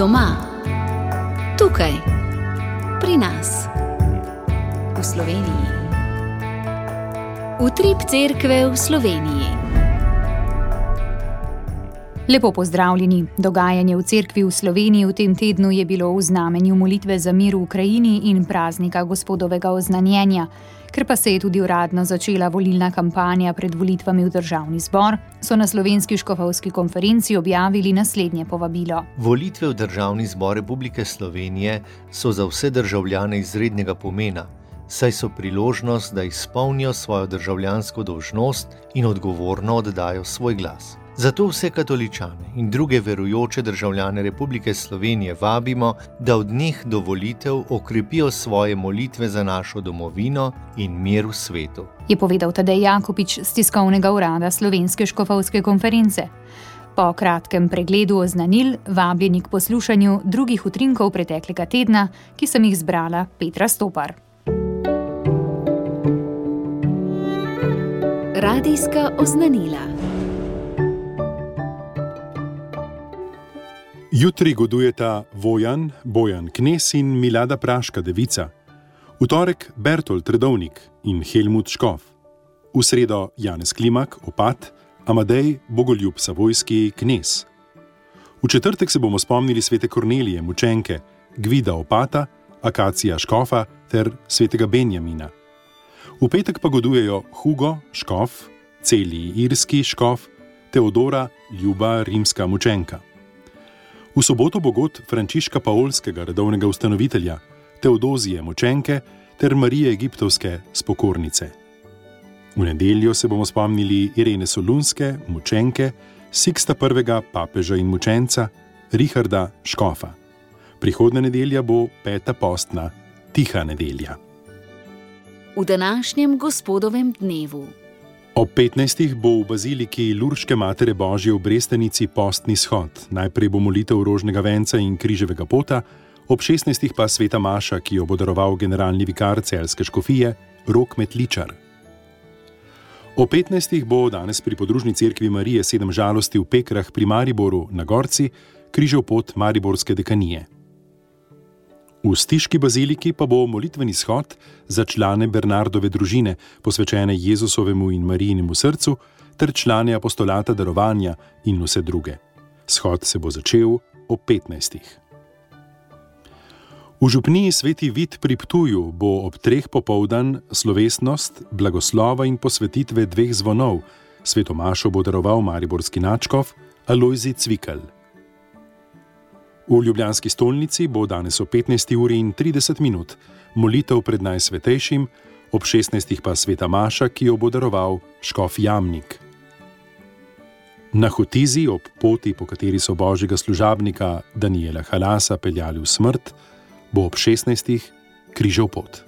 Doma, tukaj, pri nas, v Sloveniji. Utrip cerkve v Sloveniji. Lepo pozdravljeni. Dogajanje v cerkvi v Sloveniji v tem tednu je bilo v znamenju molitve za mir v Ukrajini in praznika gospodovega oznanjenja. Ker pa se je tudi uradno začela volilna kampanja pred volitvami v državni zbor, so na slovenski škofovski konferenci objavili naslednje povabilo. Volitve v državni zbor Republike Slovenije so za vse državljane izrednega pomena, saj so priložnost, da izpolnijo svojo državljansko dolžnost in odgovorno oddajo svoj glas. Zato vse katoličane in druge verujoče državljane Republike Slovenije vabimo, da od njih do volitev okrepijo svoje molitve za našo domovino in mir v svetu. Je povedal Tadej Jakopič z tiskovnega urada Slovenske škofovske konference. Po kratkem pregledu oznanil vabljeni k poslušanju drugih utrinkov preteklega tedna, ki sem jih zbrala Petra Stopar. Radijska oznanila. Jutri godujeta Vojan, Bojan Knes in Milada Praška devica, v torek Bertolt Redovnik in Helmut Škov, v sredo Janez Klimak, opat, Amadej Bogoljub Savojski Knes. V četrtek se bomo spomnili svete Kornelije, mučenke, Gvida opata, Akacija Škofa ter svetega Benjamina. V petek pa godujejo Hugo Škof, Celi Irski Škof, Teodora Ljuba Rimska mučenka. V soboto bo god Frančiška Paulskega, redovnega ustanovitelja, Teodozije Močenke ter Marije Egiptovske spokornice. V nedeljo se bomo spomnili Irene Solunske, Močenke, Siksta I. papeža in mučenca, Richarda Škofa. Prihodna nedelja bo peta postna, tiha nedelja. V današnjem gospodovem dnevu. Ob 15. bo v baziliki Lurške Matere Božje v Brestenici postni shod. Najprej bo molitev rožnega venca in križevega pota, ob 16. pa sveta Maša, ki jo bo daroval generalni vikar celske škofije Rok Metličar. O 15. bo danes pri podružni cerkvi Marije sedem žalosti v Pekrah pri Mariboru na Gorci, križev pot Mariborske dekanije. V Stiški baziliki pa bo molitveni shod za člane Bernardove družine, posvečene Jezusovemu in Marijinemu srcu, ter člane apostolata darovanja in vse druge. Shod se bo začel ob 15. V župniji Sveti Vid pri Ptuju bo ob treh popoldan slovesnost, blagoslova in posvetitve dveh zvonov. Svetomašo bo daroval Mariborski načkov Alojzi Cvikl. V Ljubljanski stolnici bo danes o 15. uri in 30 minut molitev pred najsvetejšim, ob 16. pa sveta Maša, ki jo bo daroval Škof Jamnik. Na Hotizi, ob poti, po kateri so božjega služabnika Daniela Halasa peljali v smrt, bo ob 16. križal pot.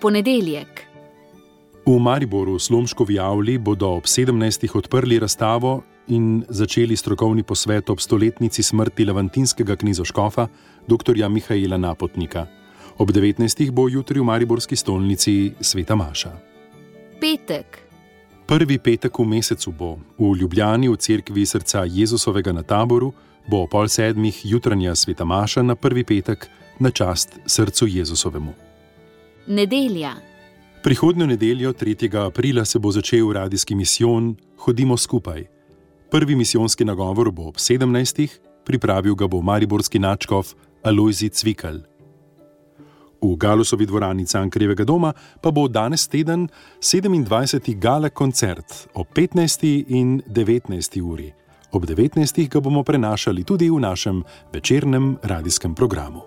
Ponedeljek. V Mariboru, Slomškovi Avli, bodo ob 17. odprli razstavo in začeli strokovni posvet ob stoletnici smrti levantinskega knizoškofa, dr. Mihaela Napotnika. Ob 19. bo jutri v Mariborski stolnici Sveta Maša. Petek. Prvi petek v mesecu bo v Ljubljani v cerkvi srca Jezusovega na taboru, bo pol sedmih jutranja Sveta Maša na prvi petek na čast srcu Jezusovemu. Nedelja. Prihodnjo nedeljo, 3. aprila, se bo začel radijski misijon Hodimo skupaj. Prvi misijonski nagovor bo ob 17. pripravil ga bo mariborski načkov Alojzi Cvikl. V Galusovi dvorani Cankrevega doma pa bo danes teden 27. gala koncert ob 15. in 19. uri. Ob 19. ga bomo prenašali tudi v našem večernem radijskem programu.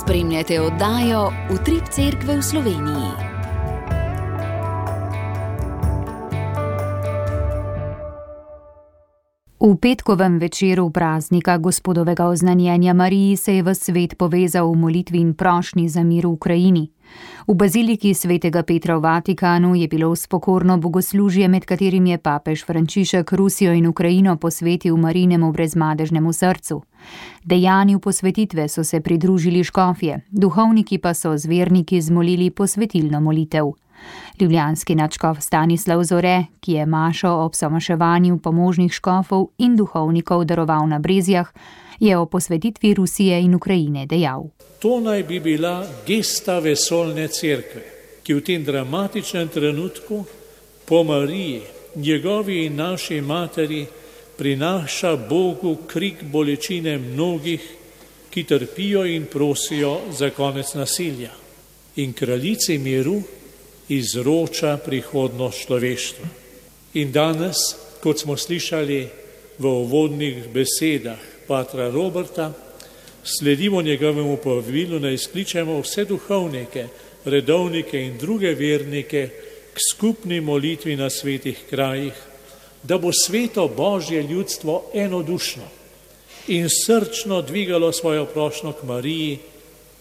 Spremljate oddajo Utrip Cerkve v Sloveniji. V petkovem večeru praznika gospodovega oznanjenja Mariji se je v svet povezal v molitvi in prošnji za mir v Ukrajini. V baziliki svetega Petra v Vatikanu je bilo spokorno bogoslužje, med katerim je papež Frančišek Rusijo in Ukrajino posvetil Marinemu brezmadežnemu srcu. Dejanju posvetitve so se pridružili škofje, duhovniki pa so zverniki zmolili posvetilno molitev. Ljubljanski načkov Stanislav Zore, ki je Mašo ob samoševanju pomožnih škofov in duhovnikov daroval na Brezjah, je o posvetitvi Rusije in Ukrajine dejal. To naj bi bila gesta vesolne cerkve, ki v tem dramatičnem trenutku po Mariji, njegovi in naši materi, prinaša Bogu krik bolečine mnogih, ki trpijo in prosijo za konec nasilja. In kraljici miru izroča prihodnost človeštva. In danes, kot smo slišali v uvodnih besedah patra Roberta, sledimo njegovemu povabilu, da izkličemo vse duhovnike, redovnike in druge vernike k skupni molitvi na svetih krajih, da bo sveto Božje ljudstvo enodušno in srčno dvigalo svojo prošnjo k Mariji,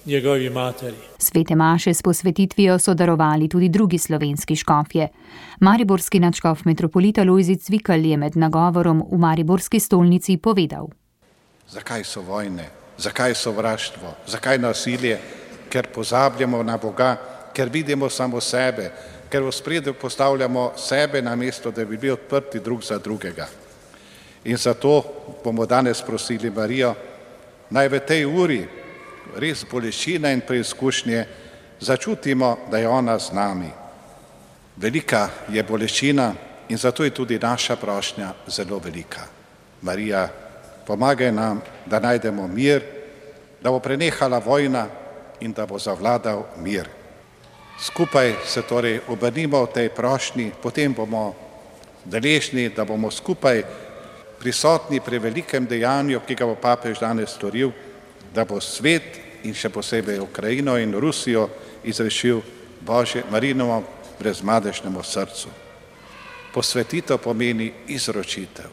njegovi materi. Svete Maše s posvetitvijo so darovali tudi drugi slovenski škofje. Mariborski načkov metropolita Lojzic Vikal je med nagovorom v Mariborski stolnici povedal. Zakaj so vojne, zakaj so vraštvo, zakaj nasilje? Ker pozabljamo na Boga, ker vidimo samo sebe, ker v spredju postavljamo sebe na mesto, da bi bili odprti drug za drugega. In zato bomo danes prosili Marijo, naj v tej uri res bolečine in preizkušnje začutimo, da je ona z nami. Velika je bolečina in zato je tudi naša prošnja zelo velika. Marija, pomagaj nam, da najdemo mir, da bo prenehala vojna in da bo zavladal mir. Skupaj se torej obrnimo v tej prošnji, potem bomo deležni, da bomo skupaj prisotni pri velikem dejanju, ki ga bo papež danes storil, da bo svet in še posebej Ukrajino in Rusijo izrešil Božje Marinovo brezmadežnemu srcu. Posvetitev pomeni izročitev.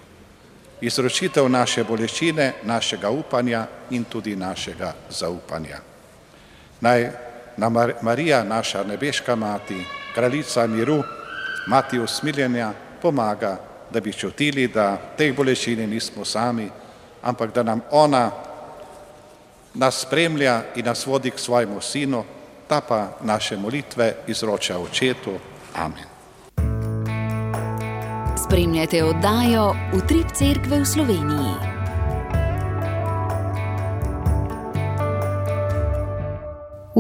Izročitev naše bolečine, našega upanja in tudi našega zaupanja. Naj nam Marija, naša nebeška mati, kraljica miru, mati usmiljenja, pomaga, da bi čutili, da teh bolečine nismo sami, ampak da nam ona nas spremlja in nas vodi k svojemu sinu, ta pa naše molitve izroča očetu. Amen. Spremljate oddajo Utrip Cerkve v Sloveniji.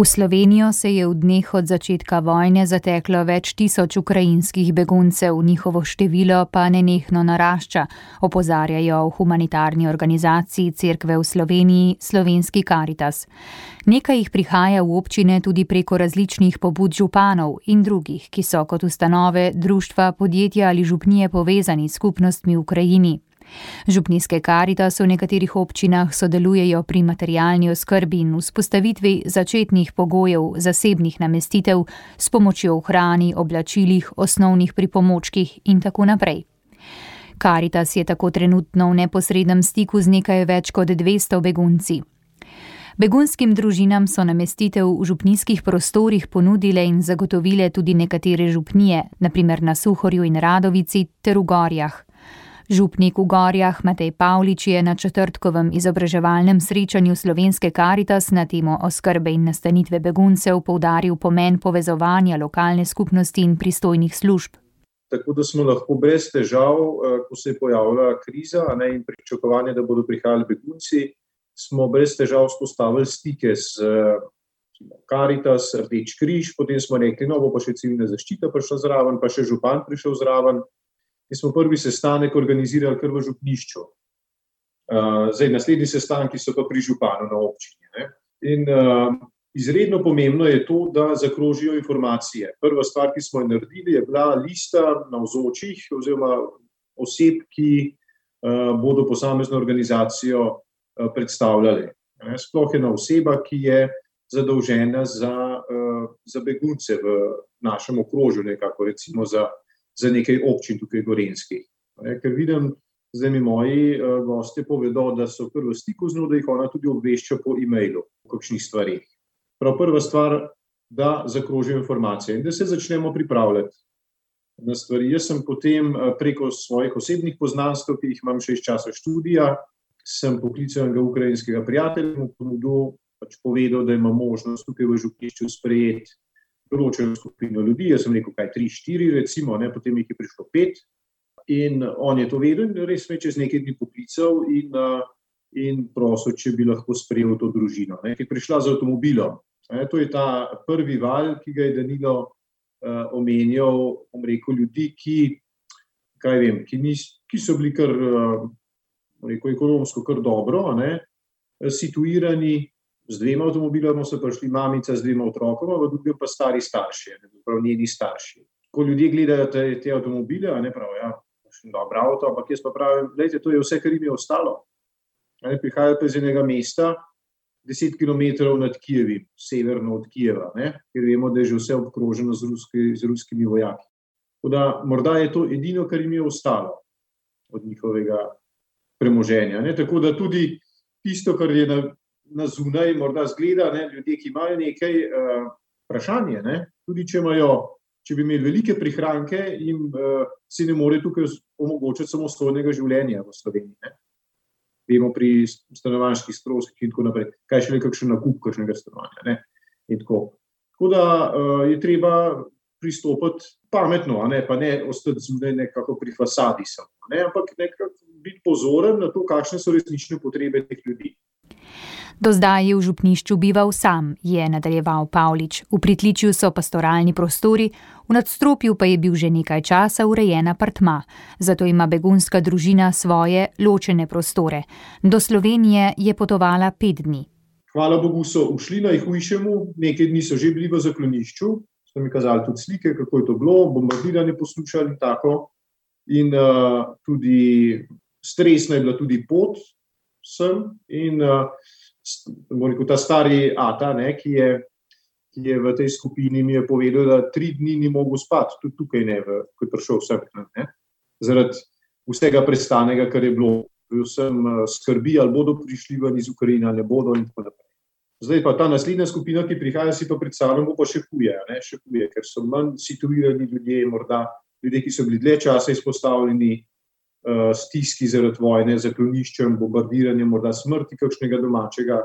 V Slovenijo se je v dneh od začetka vojne zateklo več tisoč ukrajinskih beguncev, njihovo število pa nenehno narašča, opozarjajo v humanitarni organizaciji Cerkve v Sloveniji Slovenski Karitas. Nekaj jih prihaja v občine tudi preko različnih pobud županov in drugih, ki so kot ustanove, društva, podjetja ali župnije povezani s skupnostmi v Ukrajini. Župnijske karitas v nekaterih občinah sodelujejo pri materialni oskrbi in vzpostavitvi začetnih pogojev zasebnih namestitev s pomočjo hrani, oblačilih, osnovnih pripomočkih in tako naprej. Karitas je tako trenutno v neposrednem stiku z nekaj več kot 200 begunci. Begunskim družinam so namestitev v župnijskih prostorih ponudile in zagotovile tudi nekatere župnije, naprimer na Suhorju in Radovici ter v Gorjah. Župnik v Gorjah Matej Pavlič je na četrtkovem izobraževalnem srečanju Slovenske karitas na temo oskrbe in nastanitve beguncev poudaril pomen povezovanja lokalne skupnosti in pristojnih služb. Tako da smo lahko brez težav, eh, ko se je pojavila kriza ne, in pričakovanje, da bodo prihajali begunci, smo brez težav spostavili stike s Karitas, Rdeč križ, potem smo rekli, no bo pa še civilna zaščita prišla zraven, pa še župan prišel zraven in smo prvi sestanek organizirali kar v župnišču. Uh, zdaj, naslednji sestanki so pa pri županu na občini. Ne? In uh, izredno pomembno je to, da zakrožijo informacije. Prva stvar, ki smo jo naredili, je bila lista navzočih oziroma oseb, ki uh, bodo posamezno organizacijo uh, predstavljali. Sploh ena oseba, ki je zadolžena za, uh, za begunce v našem okrožju, nekako recimo za za nekaj občin tukaj gorenskih. Ker vidim, zdaj mi moji uh, gosti povedo, da so kar v stiku z njo, da jih ona tudi obvešča po e-mailu o kakšnih stvarih. Prav prva stvar, da zakrožijo informacije in da se začnemo pripravljati na stvari. Jaz sem potem uh, preko svojih osebnih poznanstv, ki jih imam še iz časa študija, sem poklical enega ukrajinskega prijatelja mu ponudil, pač povedal, da ima možnost tukaj v župnišču sprejeti določeno skupino ljudi. Jaz sem rekel, kaj tri, štiri, recimo, ne, potem jih je prišlo pet. In on je to vedel, in res me čez nekaj dni poklical in, in prosil, če bi lahko sprejel to družino, ne, ki je prišla z avtomobilom. Ne, to je ta prvi val, ki ga je Danilo uh, omenjal, bom rekel, ljudi, ki, vem, ki, nis, ki so bili kar, uh, rekel, ekonomsko kar dobro, ne, situirani, z dvema avtomobiloma so prišli mamica z dvema otrokoma, v drugem pa stari starši, prav njeni starši. Ko ljudje gledajo te, te avtomobile, ne pravijo, ja, še dobro avto, ampak jaz pa pravim, to je vse, kar jim je ostalo. Ne, prihajajo pa iz enega mesta, deset km nad Kijevi, severno od Kijeva, ne, ker vemo, da je že vse obkroženo z, ruski, z ruskimi vojaki. Da, morda je to edino, kar jim je ostalo od njihovega premoženja. Ne. Tako da tudi tisto, kar je na, na zunaj, morda zgleda, ne, ljudje, ki imajo nekaj uh, vprašanje. Ne, tudi če, imajo, če bi imeli velike prihranke, jim uh, si ne more tukaj omogočiti samostojnega življenja v Sloveniji. Ne. Vemo pri stanovanjskih stroških in tako naprej, kaj še le kakšen nakup kakšnega stanovanja. Ne, tako. tako da uh, je treba pristopiti pametno, ne, pa ne ostati zunaj nekako pri fasadi, samo, ne, ampak nekako biti pozoren na to, kakšne so resnične potrebe teh ljudi. Do zdaj je v župnišču bival sam, je nadaljeval Pavlič. V pritličju so pastoralni prostori, v nadstropju pa je bil že nekaj časa urejen apartma, zato ima begunska družina svoje ločene prostore. Do Slovenije je potovala pet dni. Hvala Bogu, so ušli na Ihujšemu, nekaj dni so že bili v zaklonišču, so mi kazali tudi slike, kako je to bilo, bombardiranje poslušali tako. In uh, tudi stresna je bila tudi pot sem. In uh, rekel, ta stari Ata, ne, ki, je, ki je v tej skupini, mi je povedal, da tri dni ni mogel spati, tudi tukaj ne, ko je prišel vse. Zaradi vsega prestanega, kar je bilo, bil sem uh, skrbi, ali bodo prišli ven iz Ukrajine, ali bodo in tako naprej. Zdaj pa ta naslednja skupina, ki prihaja, si pa predstavljamo, pa še huje, ne, še huje, ker so manj situirani ljudje, morda ljudje, ki so bili dlje časa izpostavljeni stiski zaradi vojne, zakloniščem, bombardiranjem, morda smrti kakšnega domačega.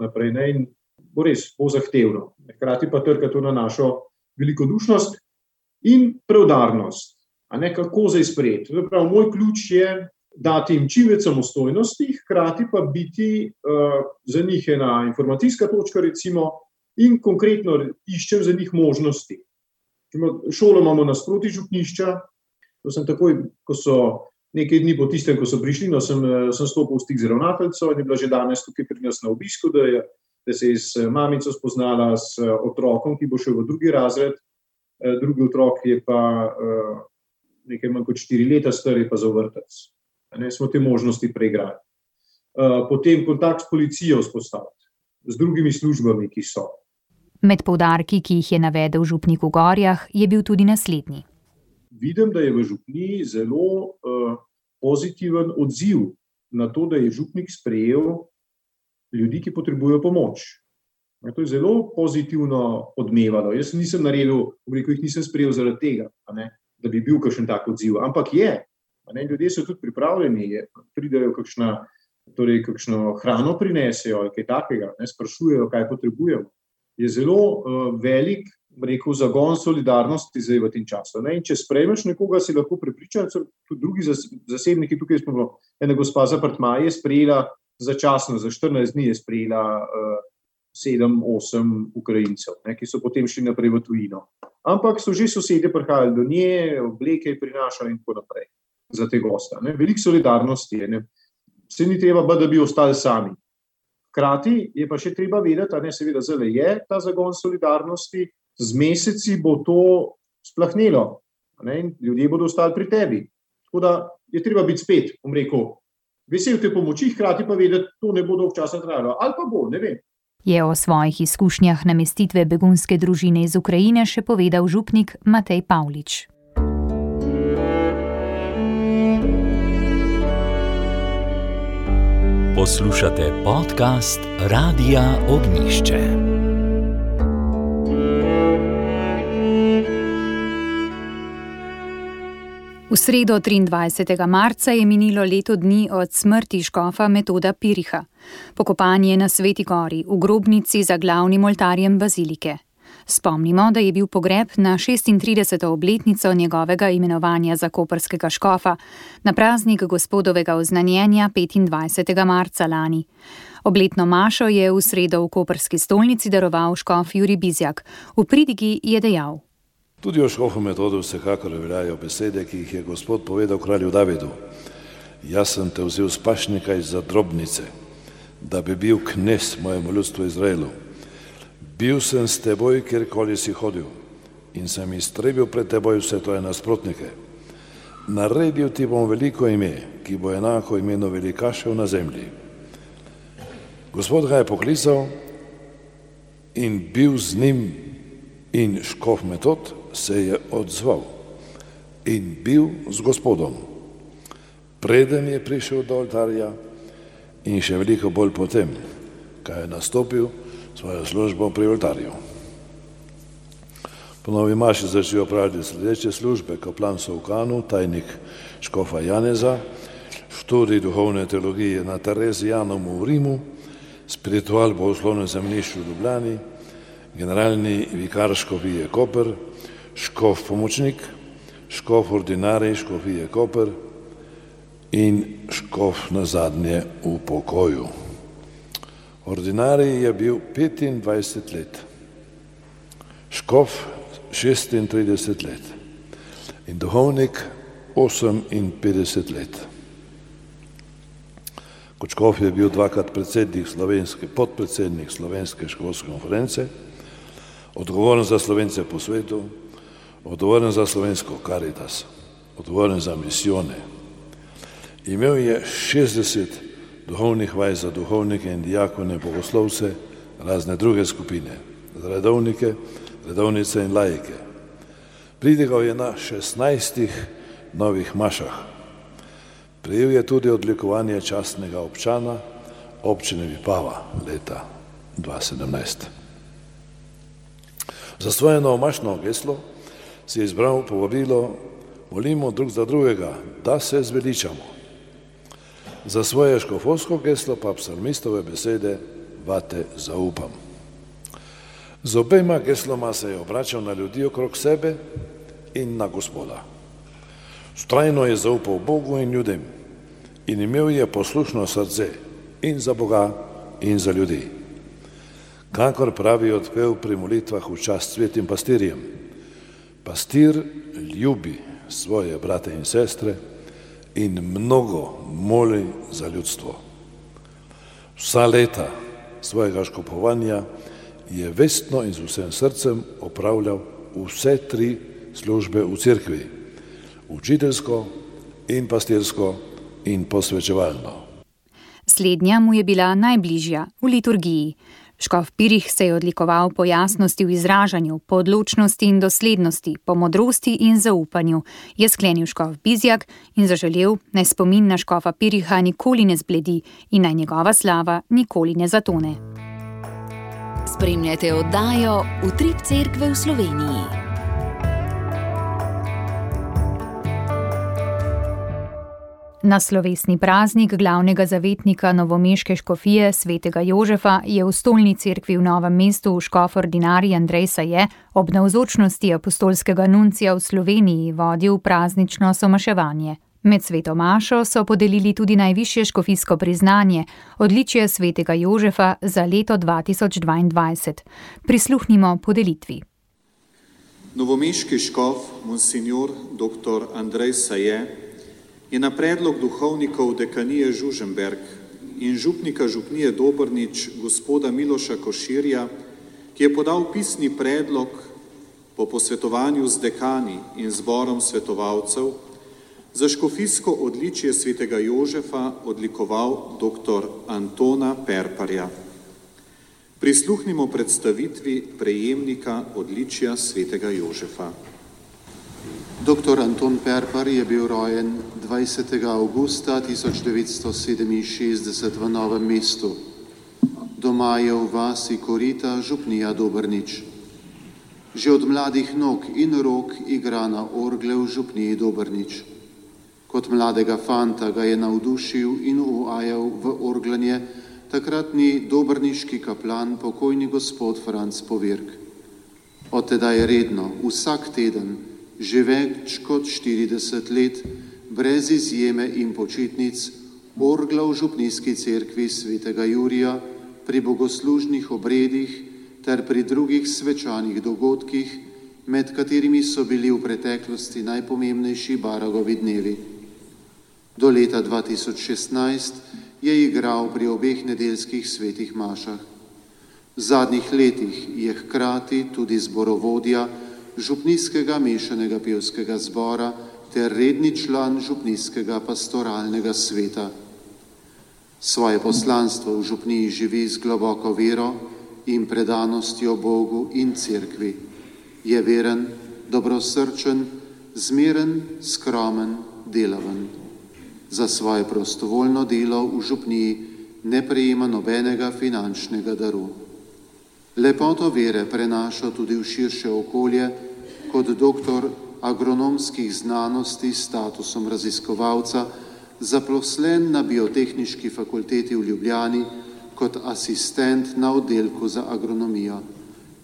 Naprej, ne, in bo res bo zahtevno. Hkrati pa trka to na našo velikodušnost in preudarnost. A ne kako zdaj sprejeti. Prav, moj ključ je dati jim čim več samostojnosti, hkrati pa biti uh, za njih ena informacijska točka, recimo, in konkretno iščem za njih možnosti. Šolo imamo nasproti župnišča. To sem takoj, ko so nekaj dni po tistem, ko so prišli, no, sem, eh, sem stopil v stik z ravnateljico in je bila že danes tukaj pri nas na obisku, da, je, da se je s mamico spoznala s eh, otrokom, ki bo šel v drugi razred. Eh, drugi otrok je pa nekaj manj kot štiri leta star, je pa za vrtec. Ne, smo te možnosti preigrali. Potem kontakt s policijo vzpostaviti, z drugimi službami, ki so. Med povdarki, ki jih je navedel župnik v Gorjah, je bil tudi naslednji vidim, da je v župni zelo uh, pozitiven odziv na to, da je župnik sprejel ljudi, ki potrebujejo pomoč. Ja, to je zelo pozitivno odmevalo. Jaz nisem naredil, rekel, jih nisem sprejel zaradi tega, ne, da bi bil kakšen tak odziv. Ampak je, ne, ljudje so tudi pripravljeni, je, pridajo kakšna, torej kakšno hrano prinesejo kaj takega, ne, sprašujejo, kaj potrebujemo. Je zelo uh, velik rekel, zagon solidarnosti zdaj v tem času. Ne? In če sprejmeš nekoga, si lahko prepričan, tudi drugi zasebniki tukaj smo. Ena gospa za Partma je sprejela začasno, za 14 dni je sprejela uh, 7-8 Ukrajincev, ne? ki so potem šli naprej v tujino. Ampak so že sosedje prihajali do nje, obleke je prinašali in tako naprej za te gosta. Veliko solidarnosti je. Ne? Se ni treba, da bi ostali sami. Hkrati je pa še treba vedeti, da seveda zelo je ta zagon solidarnosti, z meseci bo to splahnilo, ne? ljudje bodo ostali pri tebi. Tako da je treba biti spet, bom rekel, vesel te pomoči, hkrati pa vedeti, da to ne bo dolgo časa trajalo. Ali pa bo, ne vem. Je o svojih izkušnjah namestitve begunske družine iz Ukrajine še povedal župnik Matej Pavlič. Poslušate podcast Radia Ognišče. V sredo 23. marca je minilo leto dni od smrti škofa metoda Piriha. Pokopan je na Sveti Gori, v grobnici za glavnim oltarjem bazilike. Spomnimo, da je bil pogreb na 36. obletnico njegovega imenovanja za koperskega škofa, na praznik gospodovega oznanjenja 25. marca lani. Obletno mašo je v sredo v koperski stolnici daroval škof Juri Bizjak. V pridigi je dejal. Tudi o škofu metodu vsekakor veljajo besede, ki jih je gospod povedal kralju Davidu. Jaz sem te vzel z pašnika za drobnice, da bi bil knes mojemu ljudstvu Izraelu. Bil sem s teboj, kjerkoli si hodil in sem iztrebil pred teboj vse tvoje nasprotnike. Naredil ti bom veliko ime, ki bo enako imeno velikašev na zemlji. Gospod ga je poklical in bil z njim in škof metod se je odzval in bil z gospodom. Preden je prišel do oltarja in še veliko bolj potem, kaj je nastopil, svojo službo pri oltarju. Po novi maši začel opravljati sledeče službe, kaplan Sovkanu, tajnik Škofa Janeza, študij duhovne teologije na Terezijanomu v Rimu, spiritual bogoslovnem zemljišču v Ljubljani, generalni vikar Škofije Koper, Škof pomočnik, Škof ordinari Škofije Koper in Škof na zadnje v pokoju. Ordinarij je bil 25 let, škof 36 let in duhovnik 58 let. Kot škof je bil dvakrat predsednik slovenske, podpredsednik slovenske školske konference, odgovoren za slovence po svetu, odgovoren za slovensko karitas, odgovoren za misijone. Imel je 60 duhovnih vaj za duhovnike in dijakone, bogoslovce, razne druge skupine, za redovnike, redovnice in lajke. Pridigal je na 16 novih mašah. Prijel je tudi odlikovanje častnega občana občine Vipava leta 2017. Za svoje novomašno geslo si je izbral povabilo molimo drug za drugega, da se zveličamo. Za svoje škofovsko geslo pa psalmistove besede vate zaupam. Z obema gesloma se je obračal na ljudi okrog sebe in na gospoda. Strajno je zaupal Bogu in ljudem in imel je poslušno srce in za Boga in za ljudi. Kakor pravi odpev pri molitvah v čast svetim pastirjem, pastir ljubi svoje brate in sestre, in mnogo moli za ljudstvo. Vsa leta svojega škopovanja je vestno in z vsem srcem opravljal vse tri službe v cerkvi, učiteljsko in pastirsko in posvečevalno. Slednja mu je bila najbližja v liturgiji. Škof Pirih se je odlikoval po jasnosti v izražanju, po odločnosti in doslednosti, po modrosti in zaupanju, je sklenil škof Bizjak in zaželel, naj spomin na škofa Piriha nikoli ne zbledi in naj njegova slava nikoli ne zatone. Spremljate oddajo Utrip Cerkve v Sloveniji. Na slovesni praznik glavnega zavetnika novomeške škofije svetega Jožefa je v stolni cerkvi v Novem mestu škof ordinari Andrej Saje ob navzočnosti apostolskega nuncija v Sloveniji vodil praznično somaševanje. Med sveto mašo so podelili tudi najvišje škofijsko priznanje, odličje svetega Jožefa za leto 2022. Prisluhnimo podelitvi. Novomeški škof, monsignor dr. Andrej Saje, je na predlog duhovnikov dekanije Žuženberg in župnika župnije Dobrnič gospoda Miloša Koširja, ki je podal pisni predlog po posvetovanju z dekani in zborom svetovalcev, za škofijsko odličje svetega Jožefa odlikoval dr. Antona Perparja. Prisluhnimo predstavitvi prejemnika odličja svetega Jožefa. Dr. Anton Perpar je bil rojen 20. augusta 1967 v Novem mestu. Doma je v vasi Korita župnija Dobrnič. Že od mladih nog in rok igra na orgle v župniji Dobrnič. Kot mladega fanta ga je navdušil in uvajal v orglanje takratni dobrniški kaplan, pokojni gospod Franc Povirk. Od tedaj redno, vsak teden, že več kot 40 let, brez izjeme in počitnic, orgla v Župnijski cerkvi svetega Jurija pri bogoslužnih obredih ter pri drugih svečanih dogodkih, med katerimi so bili v preteklosti najpomembnejši Baragovi dnevi. Do leta 2016 je igral pri obeh nedeljskih svetih mašah. V zadnjih letih je hkrati tudi zborovodja Župnijskega mešanega pevskega zbora ter redni član Župnijskega pastoralnega sveta. Svoje poslanstvo v Župniji živi z globoko vero in predanostjo Bogu in Cerkvi. Je veren, dobrosrčen, zmeren, skromen, delaven. Za svoje prostovoljno delo v Župniji ne prejema nobenega finančnega daru. Lepoto vere prenaša tudi v širše okolje kot doktor agronomskih znanosti s statusom raziskovalca, zaposlen na biotehnički fakulteti v Ljubljani kot asistent na oddelku za agronomijo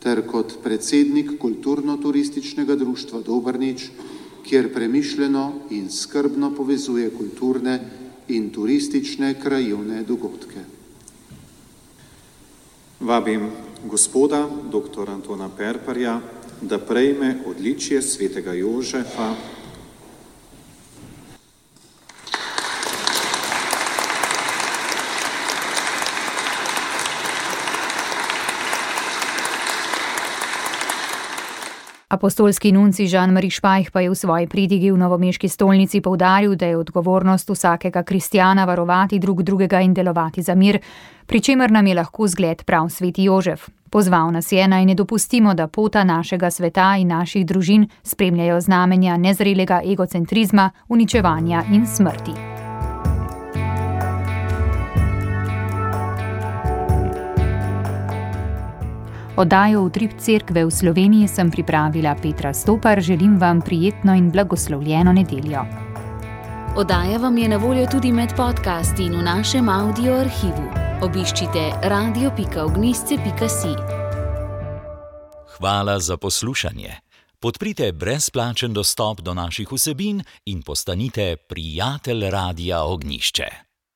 ter kot predsednik kulturno-turističnega društva Dobrnič, kjer premišljeno in skrbno povezuje kulturne in turistične krajovne dogodke. Vabim gospoda dr. Antona Perparja, da prejme odličje svetega Jožefa Apostolski nunci Žan-Marie Špajh pa je v svoji pridigi v novomeški stolnici povdaril, da je odgovornost vsakega kristjana varovati drug drugega in delovati za mir, pri čemer nam je lahko zgled prav sveti Jožef. Pozval nas je naj ne dopustimo, da pota našega sveta in naših družin spremljajo znamenja nezrelega egocentrizma, uničevanja in smrti. Oddajo Utrip Cerkve v Sloveniji sem pripravila Petra Stopar, želim vam prijetno in blagoslovljeno nedeljo. Oddaja vam je na voljo tudi med podcasti in v našem audio arhivu. Obiščite radio.ognisce.si. Hvala za poslušanje. Podprite brezplačen dostop do naših vsebin in postanite prijatelj Radia Ognišče.